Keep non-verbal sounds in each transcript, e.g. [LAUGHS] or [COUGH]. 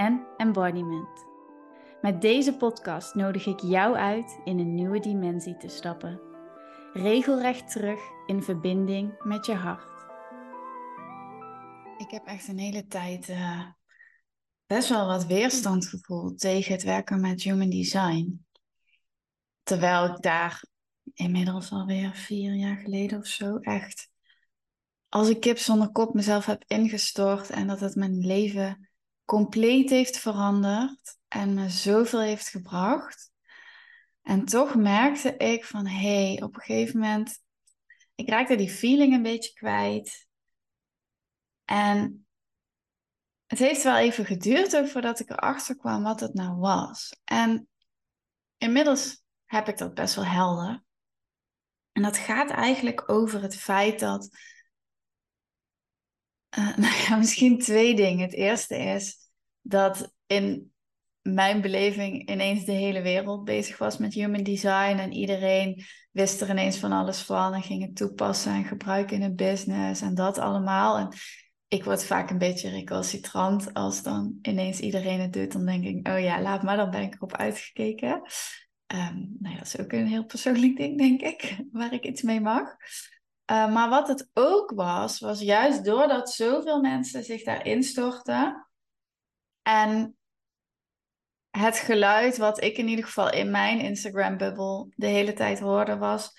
en embodiment. Met deze podcast nodig ik jou uit in een nieuwe dimensie te stappen. Regelrecht terug in verbinding met je hart. Ik heb echt een hele tijd uh, best wel wat weerstand gevoeld tegen het werken met human design. Terwijl ik daar inmiddels alweer vier jaar geleden of zo echt als een kip zonder kop mezelf heb ingestort en dat het mijn leven compleet heeft veranderd en me zoveel heeft gebracht. En toch merkte ik van hé, hey, op een gegeven moment, ik raakte die feeling een beetje kwijt. En het heeft wel even geduurd ook voordat ik erachter kwam wat het nou was. En inmiddels heb ik dat best wel helder. En dat gaat eigenlijk over het feit dat. Uh, [LAUGHS] nou ja, misschien twee dingen. Het eerste is dat in mijn beleving ineens de hele wereld bezig was met human design. En iedereen wist er ineens van alles van en ging het toepassen en gebruiken in een business en dat allemaal. En ik word vaak een beetje recalcitrant als dan ineens iedereen het doet. Dan denk ik, oh ja, laat maar, dan ben ik erop uitgekeken. Um, nou ja, dat is ook een heel persoonlijk ding, denk ik, [LAUGHS] waar ik iets mee mag. Uh, maar wat het ook was, was juist doordat zoveel mensen zich daarin storten, en het geluid wat ik in ieder geval in mijn Instagram-bubbel de hele tijd hoorde was...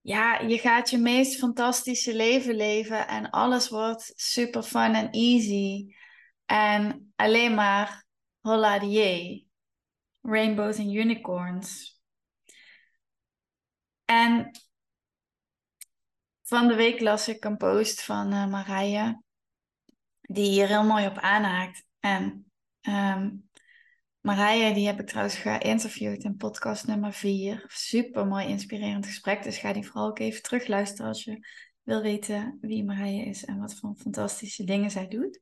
Ja, je gaat je meest fantastische leven leven en alles wordt super fun en easy. En alleen maar holla die Rainbows en unicorns. En van de week las ik een post van uh, Marije, die hier heel mooi op aanhaakt. En Um, Marije, die heb ik trouwens geïnterviewd in podcast nummer 4. Super mooi inspirerend gesprek. Dus ga die vooral ook even terugluisteren als je wil weten wie Marije is en wat voor fantastische dingen zij doet.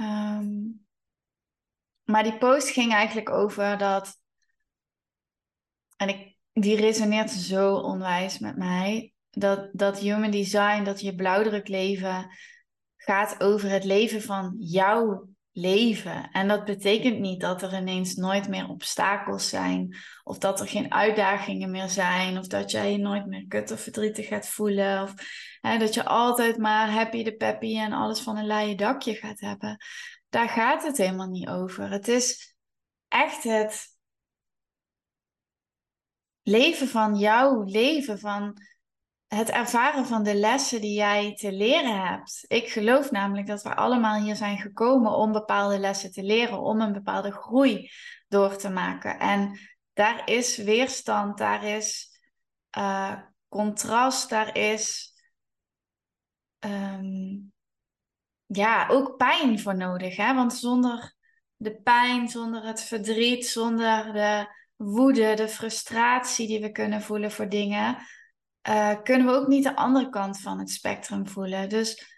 Um, maar die post ging eigenlijk over dat. En ik, die resoneert zo onwijs met mij. Dat, dat human design, dat je blauwdruk leven gaat over het leven van jouw leven. En dat betekent niet dat er ineens nooit meer obstakels zijn, of dat er geen uitdagingen meer zijn, of dat jij je nooit meer kut of verdrietig gaat voelen, of hè, dat je altijd maar happy de peppy en alles van een leien dakje gaat hebben. Daar gaat het helemaal niet over. Het is echt het leven van jouw leven, van het ervaren van de lessen die jij te leren hebt. Ik geloof namelijk dat we allemaal hier zijn gekomen om bepaalde lessen te leren, om een bepaalde groei door te maken. En daar is weerstand, daar is uh, contrast, daar is um, ja, ook pijn voor nodig. Hè? Want zonder de pijn, zonder het verdriet, zonder de woede, de frustratie die we kunnen voelen voor dingen uh, kunnen we ook niet de andere kant van het spectrum voelen. Dus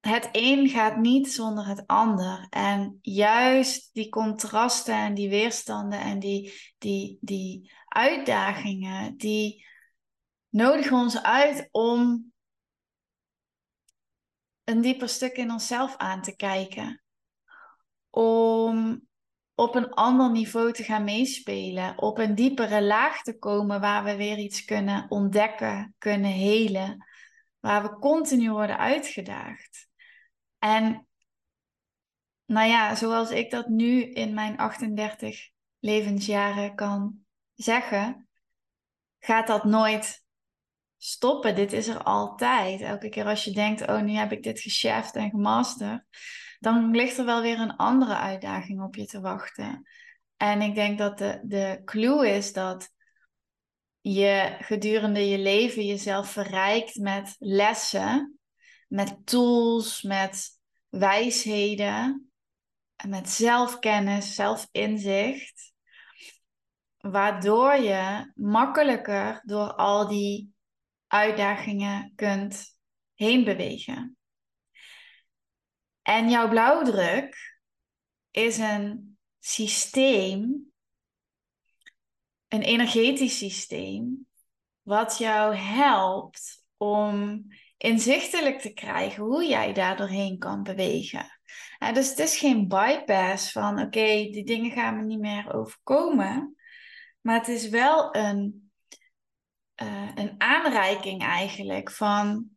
het een gaat niet zonder het ander. En juist die contrasten en die weerstanden en die, die, die uitdagingen, die nodigen ons uit om een dieper stuk in onszelf aan te kijken. Om op een ander niveau te gaan meespelen, op een diepere laag te komen waar we weer iets kunnen ontdekken, kunnen helen, waar we continu worden uitgedaagd. En nou ja, zoals ik dat nu in mijn 38 levensjaren kan zeggen, gaat dat nooit stoppen. Dit is er altijd. Elke keer als je denkt, oh nu heb ik dit gecheft en gemasterd, dan ligt er wel weer een andere uitdaging op je te wachten. En ik denk dat de, de clue is dat je gedurende je leven jezelf verrijkt met lessen, met tools, met wijsheden. met zelfkennis, zelfinzicht, waardoor je makkelijker door al die uitdagingen kunt heen bewegen. En jouw blauwdruk is een systeem, een energetisch systeem, wat jou helpt om inzichtelijk te krijgen hoe jij daar doorheen kan bewegen. dus het is geen bypass van oké, die dingen gaan me niet meer overkomen. Maar het is wel een, uh, een aanreiking eigenlijk van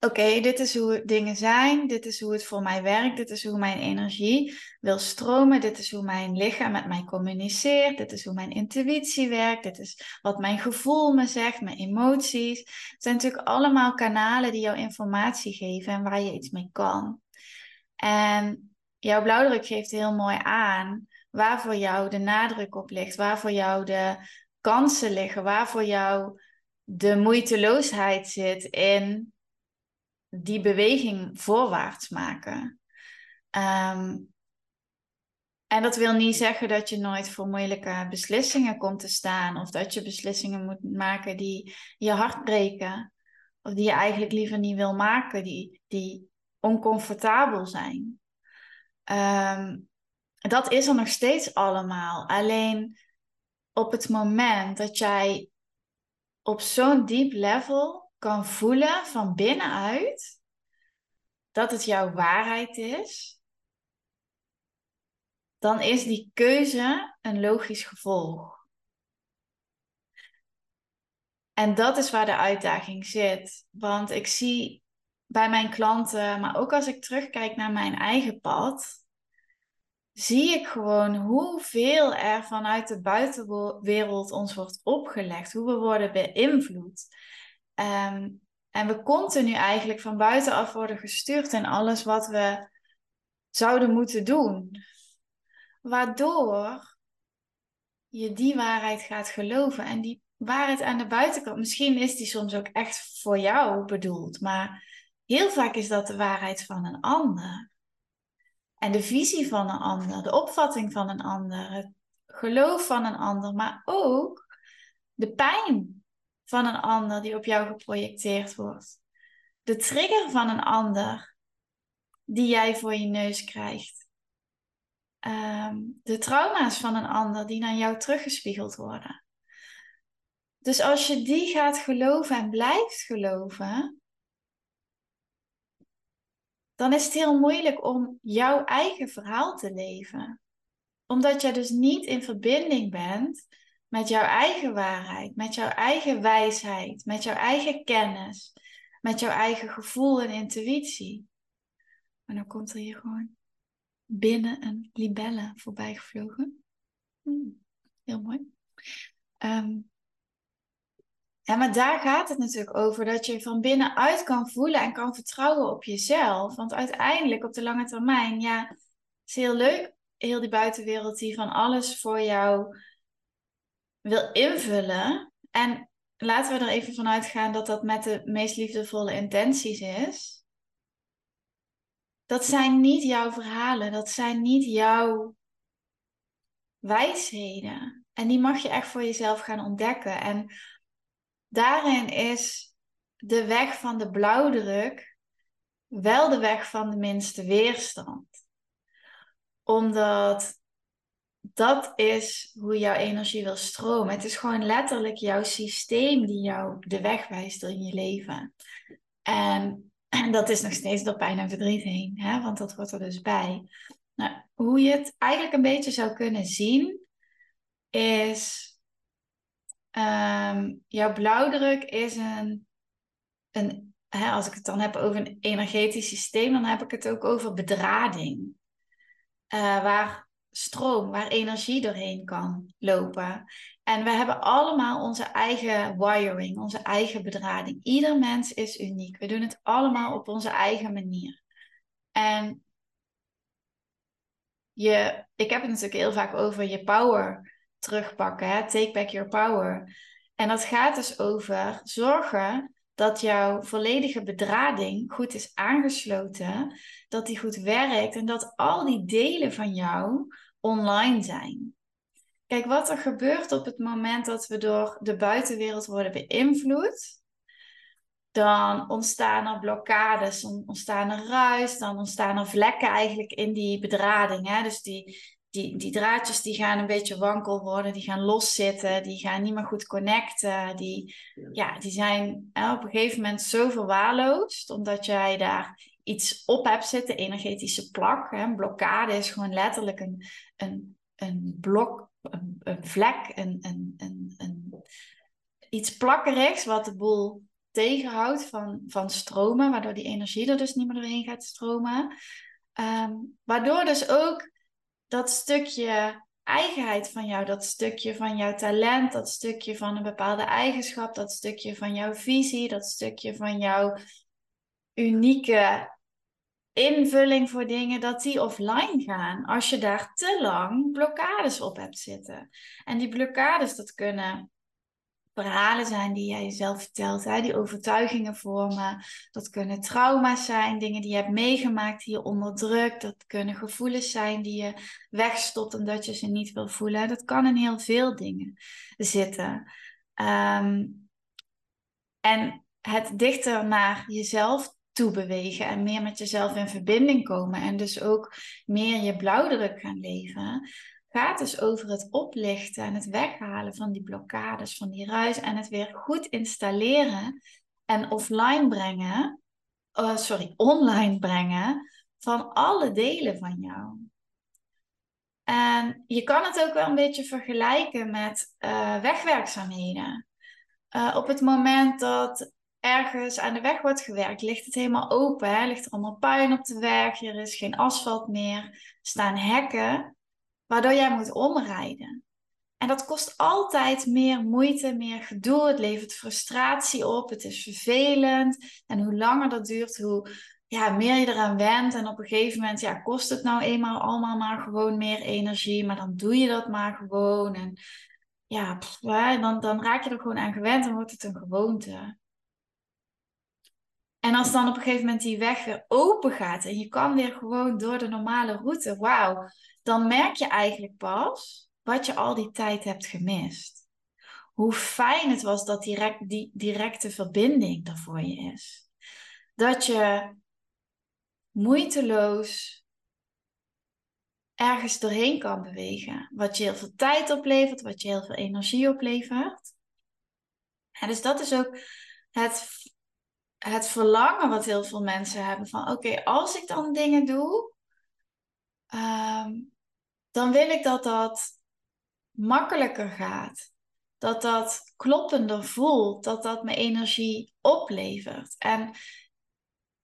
oké, dit is hoe dingen zijn, dit is hoe het voor mij werkt, dit is hoe mijn energie wil stromen, dit is hoe mijn lichaam met mij communiceert, dit is hoe mijn intuïtie werkt, dit is wat mijn gevoel me zegt, mijn emoties. Het zijn natuurlijk allemaal kanalen die jou informatie geven en waar je iets mee kan. En jouw blauwdruk geeft heel mooi aan waar voor jou de nadruk op ligt, waar voor jou de kansen liggen, waar voor jou de moeiteloosheid zit in die beweging voorwaarts maken. Ehm, en dat wil niet zeggen dat je nooit voor moeilijke beslissingen komt te staan. Of dat je beslissingen moet maken die je hart breken. Of die je eigenlijk liever niet wil maken. Die, die oncomfortabel zijn. Ehm, dat is er nog steeds allemaal. Alleen op het moment dat jij op zo'n diep level kan voelen van binnenuit dat het jouw waarheid is, dan is die keuze een logisch gevolg. En dat is waar de uitdaging zit. Want ik zie bij mijn klanten, maar ook als ik terugkijk naar mijn eigen pad, zie ik gewoon hoeveel er vanuit de buitenwereld ons wordt opgelegd, hoe we worden beïnvloed. Ehm, en we continu eigenlijk van buitenaf worden gestuurd in alles wat we zouden moeten doen. Waardoor je die waarheid gaat geloven. En die waarheid aan de buitenkant, misschien is die soms ook echt voor jou bedoeld. Maar heel vaak is dat de waarheid van een ander. En de visie van een ander, de opvatting van een ander, het geloof van een ander, maar ook de pijn van een ander die op jou geprojecteerd wordt. De trigger van een ander die jij voor je neus krijgt. Ehm, de trauma's van een ander die naar jou teruggespiegeld worden. Dus als je die gaat geloven en blijft geloven, dan is het heel moeilijk om jouw eigen verhaal te leven. Omdat je dus niet in verbinding bent met jouw eigen waarheid, met jouw eigen wijsheid, met jouw eigen kennis, met jouw eigen gevoel en intuïtie. En dan komt er hier gewoon binnen een libelle voorbij gevlogen. Hmm, heel mooi. Um, ja, maar daar gaat het natuurlijk over dat je van binnenuit kan voelen en kan vertrouwen op jezelf. Want uiteindelijk op de lange termijn, ja, het is heel leuk, heel die buitenwereld die van alles voor jou wil invullen. En laten we er even vanuit gaan dat dat met de meest liefdevolle intenties is. Dat zijn niet jouw verhalen, dat zijn niet jouw wijsheden. En die mag je echt voor jezelf gaan ontdekken. En daarin is de weg van de blauwdruk wel de weg van de minste weerstand. Omdat dat is hoe jouw energie wil stromen. Het is gewoon letterlijk jouw systeem die jou de weg wijst in je leven. En, [CLEARS THROAT] dat is nog steeds door pijn en verdriet heen, hè? want dat hoort er dus bij. Nou, hoe je het eigenlijk een beetje zou kunnen zien, is um, jouw blauwdruk is een, een hè, als ik het dan heb over een energetisch systeem, dan heb ik het ook over bedrading. Uh, waar stroom, waar energie doorheen kan lopen. En we hebben allemaal onze eigen wiring, onze eigen bedrading. Ieder mens is uniek. We doen het allemaal op onze eigen manier. En je, ik heb het natuurlijk heel vaak over je power terugpakken. Hè? Take back your power. En dat gaat dus over zorgen dat jouw volledige bedrading goed is aangesloten, dat die goed werkt en dat al die delen van jou online zijn. Kijk, wat er gebeurt op het moment dat we door de buitenwereld worden beïnvloed, dan ontstaan er blokkades, ontstaan er ruis, dan ontstaan er vlekken eigenlijk in die bedrading. Hè? Dus die, die, die draadjes die gaan een beetje wankel worden, die gaan loszitten, die gaan niet meer goed connecten. Die, ja, die zijn op een gegeven moment zo verwaarloosd, omdat jij daar iets op hebt zitten, energetische plak. Hè? Een blokkade is gewoon letterlijk een, een, een blok, een, een vlek, een, een, een, een, iets plakkerigs wat de boel tegenhoudt van, van stromen, waardoor die energie er dus niet meer doorheen gaat stromen. Ehm, waardoor dus ook dat stukje eigenheid van jou, dat stukje van jouw talent, dat stukje van een bepaalde eigenschap, dat stukje van jouw visie, dat stukje van jouw unieke invulling voor dingen, dat die offline gaan als je daar te lang blokkades op hebt zitten. En die blokkades, dat kunnen verhalen zijn die jij jezelf vertelt, die overtuigingen vormen. Dat kunnen trauma's zijn, dingen die je hebt meegemaakt die je onderdrukt. Dat kunnen gevoelens zijn die je wegstopt omdat je ze niet wil voelen. Dat kan in heel veel dingen zitten. Ehm, en het dichter naar jezelf toe bewegen en meer met jezelf in verbinding komen en dus ook meer je blauwdruk gaan leven gaat dus over het oplichten en het weghalen van die blokkades, van die ruis en het weer goed installeren en offline brengen, uh, sorry, online brengen van alle delen van jou. En je kan het ook wel een beetje vergelijken met uh, wegwerkzaamheden. Uh, op het moment dat ergens aan de weg wordt gewerkt, ligt het helemaal open. Ligt er allemaal puin op de weg, er is geen asfalt meer, staan hekken waardoor jij moet omrijden. En dat kost altijd meer moeite, meer gedoe. Het levert frustratie op. Het is vervelend. En hoe langer dat duurt, hoe ja, meer je eraan went. En op een gegeven moment ja, kost het nou eenmaal allemaal maar gewoon meer energie. Maar dan doe je dat maar gewoon. En ja, dan, dan raak je er gewoon aan gewend en wordt het een gewoonte. En als dan op een gegeven moment die weg weer open gaat en je kan weer gewoon door de normale route, wauw, dan merk je eigenlijk pas wat je al die tijd hebt gemist. Hoe fijn het was dat direct, die directe verbinding er voor je is. Dat je moeiteloos ergens doorheen kan bewegen. Wat je heel veel tijd oplevert, wat je heel veel energie oplevert. En dus dat is ook het, het verlangen wat heel veel mensen hebben van oké, als ik dan dingen doe, ehm, dan wil ik dat dat makkelijker gaat. Dat dat kloppender voelt, dat dat me energie oplevert. En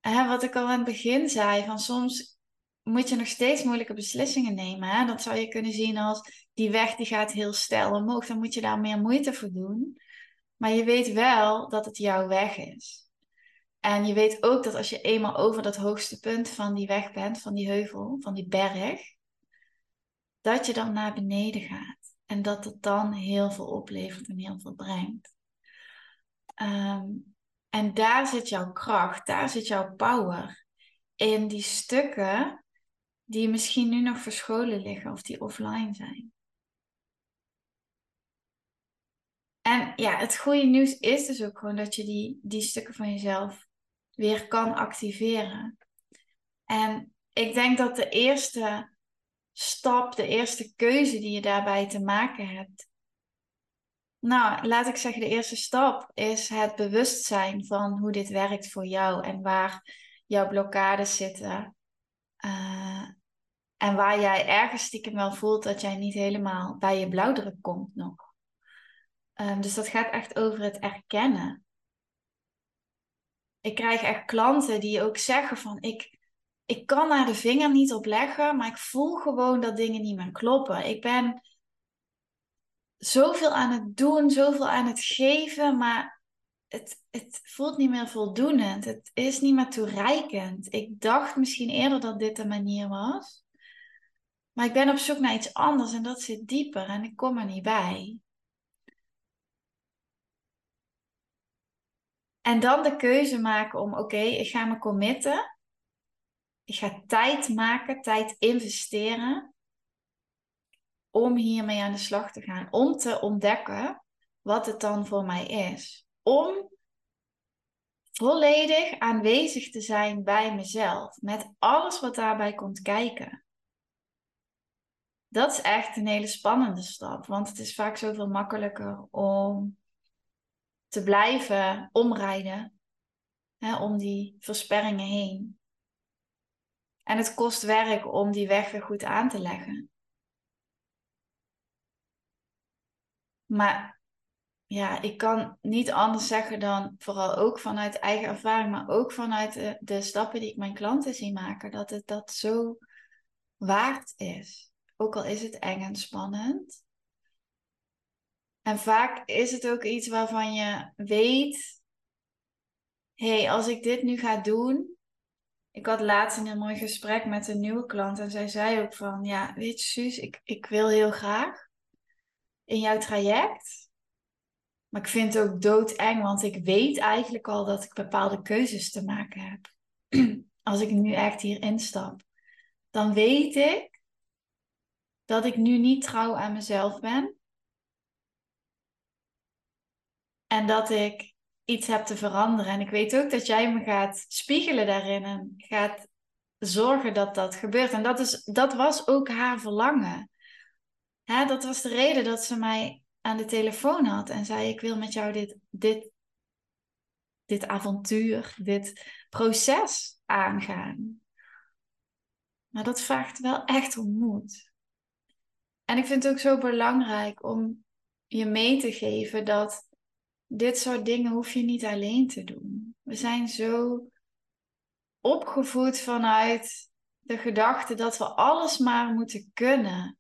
hè, wat ik al aan het begin zei, van soms moet je nog steeds moeilijke beslissingen nemen. Hè? Dat zou je kunnen zien als die weg die gaat heel stijl omhoog. Dan moet je daar meer moeite voor doen. Maar je weet wel dat het jouw weg is. En je weet ook dat als je eenmaal over dat hoogste punt van die weg bent, van die heuvel, van die berg, dat je dan naar beneden gaat. En dat het dan heel veel oplevert en heel veel brengt. Ehm, en daar zit jouw kracht, daar zit jouw power. In die stukken die misschien nu nog verscholen liggen of die offline zijn. En ja, het goede nieuws is dus ook gewoon dat je die, die stukken van jezelf weer kan activeren. En ik denk dat de eerste stap, de eerste keuze die je daarbij te maken hebt? Nou, laat ik zeggen, de eerste stap is het bewustzijn van hoe dit werkt voor jou en waar jouw blokkades zitten. Uh, en waar jij ergens stiekem wel voelt dat jij niet helemaal bij je blauwdruk komt nog. Um, dus dat gaat echt over het erkennen. Ik krijg echt klanten die ook zeggen van ik, ik kan daar de vinger niet op leggen, maar ik voel gewoon dat dingen niet meer kloppen. Ik ben zoveel aan het doen, zoveel aan het geven, maar het, het voelt niet meer voldoende. Het is niet meer toereikend. Ik dacht misschien eerder dat dit de manier was. Maar ik ben op zoek naar iets anders en dat zit dieper en ik kom er niet bij. En dan de keuze maken om, oké, ik ga me committen. Ik ga tijd maken, tijd investeren om hiermee aan de slag te gaan. Om te ontdekken wat het dan voor mij is. Om volledig aanwezig te zijn bij mezelf. Met alles wat daarbij komt kijken. Dat is echt een hele spannende stap. Want het is vaak zoveel makkelijker om te blijven omrijden. Hè, om die versperringen heen. En het kost werk om die weg weer goed aan te leggen. Maar ja, ik kan niet anders zeggen dan, vooral ook vanuit eigen ervaring, maar ook vanuit de, stappen die ik mijn klanten zie maken, dat het dat zo waard is. Ook al is het eng en spannend. En vaak is het ook iets waarvan je weet, hé, hey, als ik dit nu ga doen. Ik had laatst een heel mooi gesprek met een nieuwe klant en zij zei ook van, ja, weet je Suus, ik, ik wil heel graag in jouw traject. Maar ik vind het ook doodeng, want ik weet eigenlijk al dat ik bepaalde keuzes te maken heb. [CLEARS THROAT] Als ik nu echt hier instap, dan weet ik dat ik nu niet trouw aan mezelf ben. En dat ik iets heb te veranderen. En ik weet ook dat jij me gaat spiegelen daarin en gaat zorgen dat dat gebeurt. En dat, is, dat was ook haar verlangen. Hè, dat was de reden dat ze mij aan de telefoon had en zei: Ik wil met jou dit, dit, dit avontuur, dit proces aangaan. Maar dat vraagt wel echt om moed. En ik vind het ook zo belangrijk om je mee te geven dat dit soort dingen hoef je niet alleen te doen. We zijn zo opgevoed vanuit de gedachte dat we alles maar moeten kunnen.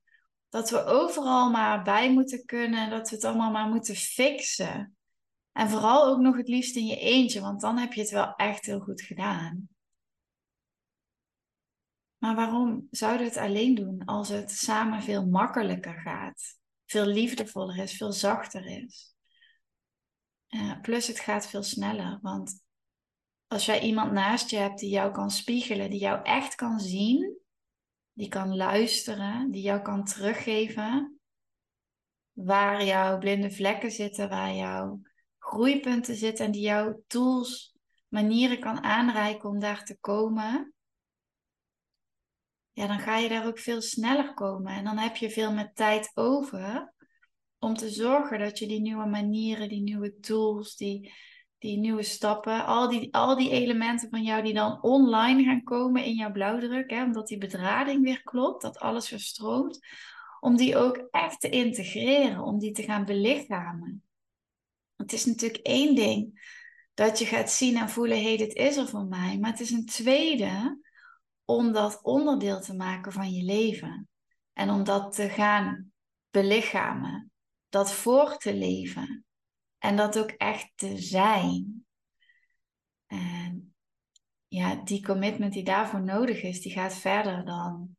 Dat we overal maar bij moeten kunnen. Dat we het allemaal maar moeten fixen. En vooral ook nog het liefst in je eentje, want dan heb je het wel echt heel goed gedaan. Maar waarom zouden we het alleen doen als het samen veel makkelijker gaat? Veel liefdevoller is, veel zachter is. Uh, plus het gaat veel sneller, want als jij iemand naast je hebt die jou kan spiegelen, die jou echt kan zien, die kan luisteren, die jou kan teruggeven waar jouw blinde vlekken zitten, waar jouw groeipunten zitten en die jouw tools, manieren kan aanreiken om daar te komen. Ja, dan ga je daar ook veel sneller komen en dan heb je veel meer tijd over om te zorgen dat je die nieuwe manieren, die nieuwe tools, die die nieuwe stappen, al die, al die elementen van jou die dan online gaan komen in jouw blauwdruk, hè, omdat die bedrading weer klopt, dat alles verstroomt, om die ook echt te integreren, om die te gaan belichamen. Het is natuurlijk één ding dat je gaat zien en voelen, hé, hey, dit is er voor mij, maar het is een tweede om dat onderdeel te maken van je leven en om dat te gaan belichamen, dat voor te leven. En dat ook echt te zijn. En ja, die commitment die daarvoor nodig is, die gaat verder dan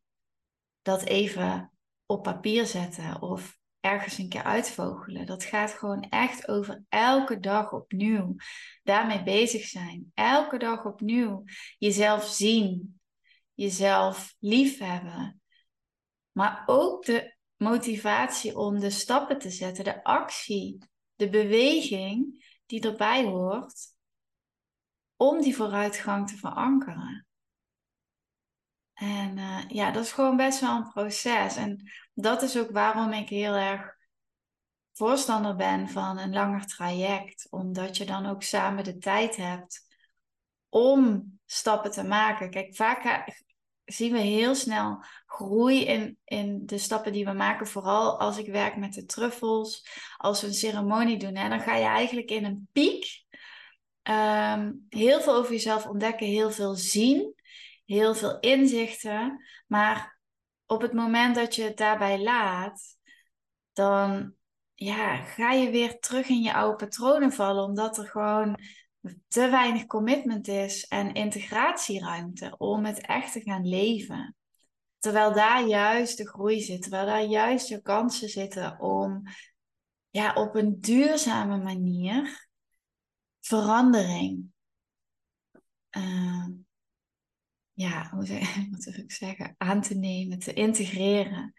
dat even op papier zetten of ergens een keer uitvogelen. Dat gaat gewoon echt over elke dag opnieuw daarmee bezig zijn. Elke dag opnieuw jezelf zien, jezelf liefhebben. Maar ook de motivatie om de stappen te zetten, de actie de beweging die erbij hoort om die vooruitgang te verankeren. En uh, ja, dat is gewoon best wel een proces. En dat is ook waarom ik heel erg voorstander ben van een langer traject. Omdat je dan ook samen de tijd hebt om stappen te maken. Kijk, vaak zien we heel snel groei in, in de stappen die we maken. Vooral als ik werk met de truffels, als we een ceremonie doen. Hè, dan ga je eigenlijk in een piek ehm, heel veel over jezelf ontdekken, heel veel zien, heel veel inzichten. Maar op het moment dat je het daarbij laat, dan ja, ga je weer terug in je oude patronen vallen, omdat er gewoon te weinig commitment is en integratieruimte om het echt te gaan leven. Terwijl daar juist de groei zit, terwijl daar juist de kansen zitten om ja, op een duurzame manier verandering. Uh, ja, hoe zeg, [LAUGHS] wat ik zeggen? Aan te nemen, te integreren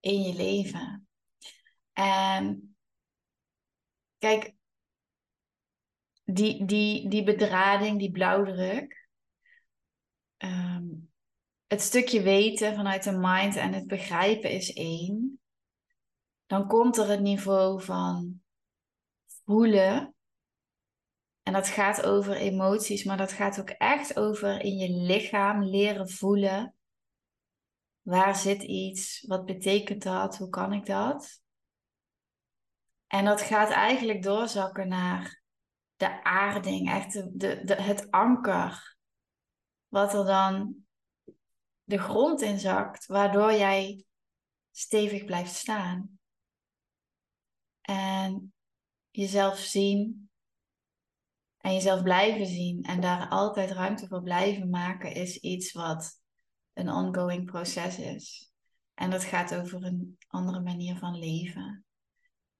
in je leven. En kijk, die, die, die bedrading, die blauwdruk, um, het stukje weten vanuit de mind en het begrijpen is één. Dan komt er het niveau van voelen. En dat gaat over emoties, maar dat gaat ook echt over in je lichaam leren voelen. Waar zit iets? Wat betekent dat? Hoe kan ik dat? En dat gaat eigenlijk doorzakken naar de aarding, echt de, de, het anker. Wat er dan de grond inzakt, waardoor jij stevig blijft staan. En jezelf zien en jezelf blijven zien en daar altijd ruimte voor blijven maken is iets wat een ongoing proces is. En dat gaat over een andere manier van leven.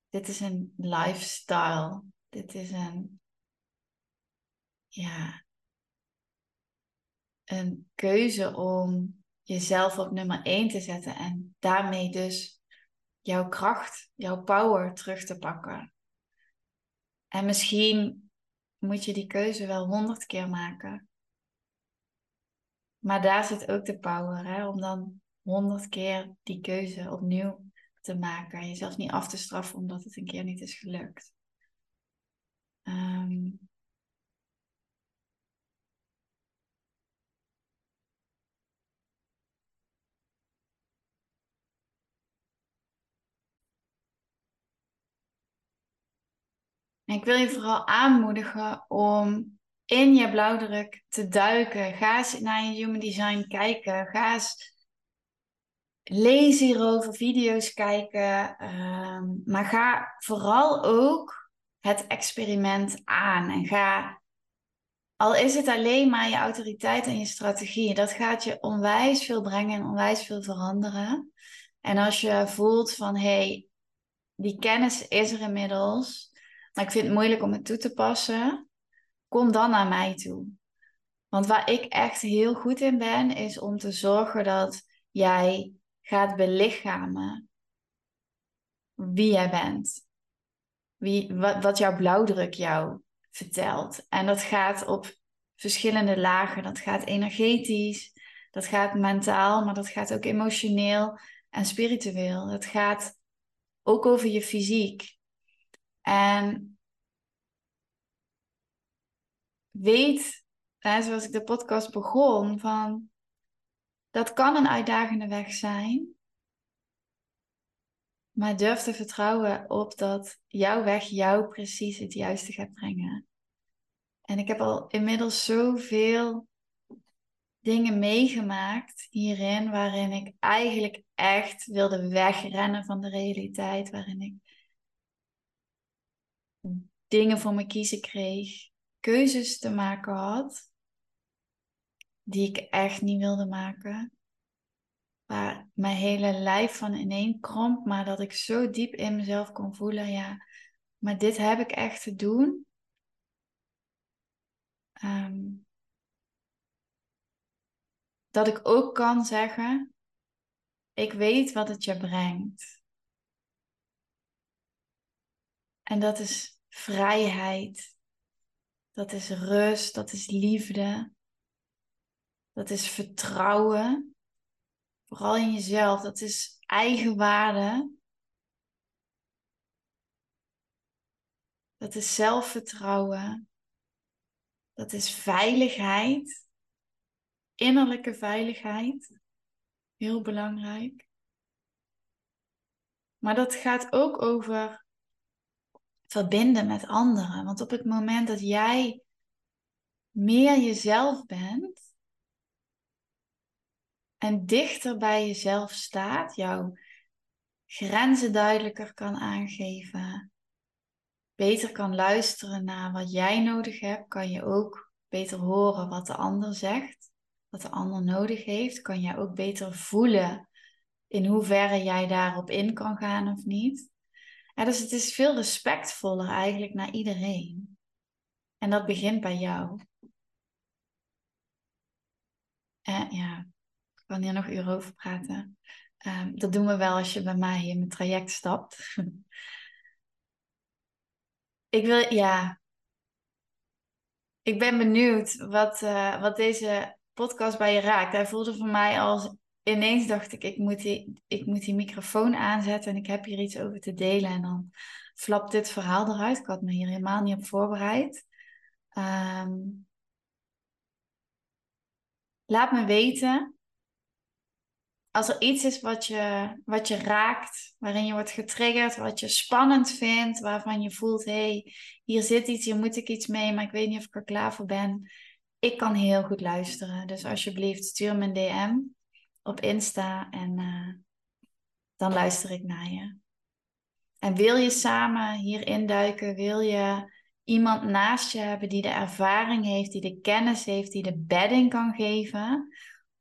Dit is een lifestyle. Dit is een, ja, een keuze om jezelf op nummer 1 te zetten en daarmee dus jouw kracht, jouw power terug te pakken. En misschien moet je die keuze wel honderd keer maken. Maar daar zit ook de power, hè? om dan honderd keer die keuze opnieuw te maken. En jezelf niet af te straffen omdat het een keer niet is gelukt. Ik wil je vooral aanmoedigen om in je blauwdruk te duiken. Ga eens naar je human design kijken. Ga eens lezen hierover, video's kijken. Ehm, maar ga vooral ook het experiment aan. En ga, al is het alleen maar je autoriteit en je strategie, dat gaat je onwijs veel brengen en onwijs veel veranderen. En als je voelt van hé, hey, die kennis is er inmiddels ik vind het moeilijk om het toe te passen, kom dan naar mij toe. Want waar ik echt heel goed in ben, is om te zorgen dat jij gaat belichamen wie jij bent. Wie, wat, wat jouw blauwdruk jou vertelt. En dat gaat op verschillende lagen. Dat gaat energetisch, dat gaat mentaal, maar dat gaat ook emotioneel en spiritueel. Dat gaat ook over je fysiek. En weet, zoals ik de podcast begon, van dat kan een uitdagende weg zijn. Maar durf te vertrouwen op dat jouw weg jou precies het juiste gaat brengen. En ik heb al inmiddels zoveel dingen meegemaakt hierin, waarin ik eigenlijk echt wilde wegrennen van de realiteit, waarin ik dingen voor me kiezen kreeg, keuzes te maken had, die ik echt niet wilde maken. Waar mijn hele lijf van ineen kromp, maar dat ik zo diep in mezelf kon voelen, ja, maar dit heb ik echt te doen. Ehm, dat ik ook kan zeggen, ik weet wat het je brengt. En dat is vrijheid. Dat is rust, dat is liefde. Dat is vertrouwen. Vooral in jezelf. Dat is eigenwaarde. Dat is zelfvertrouwen. Dat is veiligheid. Innerlijke veiligheid. Heel belangrijk. Maar dat gaat ook over verbinden met anderen. Want op het moment dat jij meer jezelf bent en dichter bij jezelf staat, jouw grenzen duidelijker kan aangeven, beter kan luisteren naar wat jij nodig hebt, kan je ook beter horen wat de ander zegt, wat de ander nodig heeft, kan jij ook beter voelen in hoeverre jij daarop in kan gaan of niet. Ja, dus het is veel respectvoller eigenlijk naar iedereen. En dat begint bij jou. En ja, ik kan hier nog uren over praten. Ehm, dat doen we wel als je bij mij in mijn traject stapt. [LAUGHS] ik wil, ja. Ik ben benieuwd wat, uh, wat deze podcast bij je raakt. Hij voelde voor mij als ineens dacht ik, ik moet, die, ik moet die microfoon aanzetten en ik heb hier iets over te delen. En dan flapt dit verhaal eruit. Ik had me hier helemaal niet op voorbereid. Um, laat me weten als er iets is wat je, wat je raakt, waarin je wordt getriggerd, wat je spannend vindt, waarvan je voelt, hé, hey, hier zit iets, hier moet ik iets mee, maar ik weet niet of ik er klaar voor ben. Ik kan heel goed luisteren. Dus alsjeblieft, stuur me een DM op Insta en uh, dan luister ik naar je. En wil je samen hierin duiken? Wil je iemand naast je hebben die de ervaring heeft, die de kennis heeft, die de bedding kan geven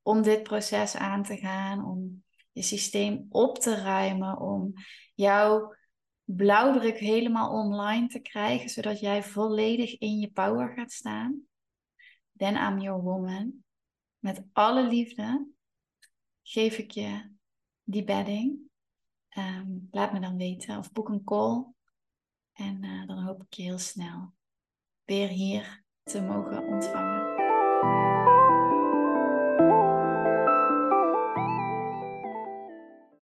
om dit proces aan te gaan, om je systeem op te ruimen, om jouw blauwdruk helemaal online te krijgen, zodat jij volledig in je power gaat staan. Then I'm your woman. Met alle liefde geef ik je die bedding. Ehm, laat me dan weten of boek een call. En uh, dan hoop ik je heel snel weer hier te mogen ontvangen.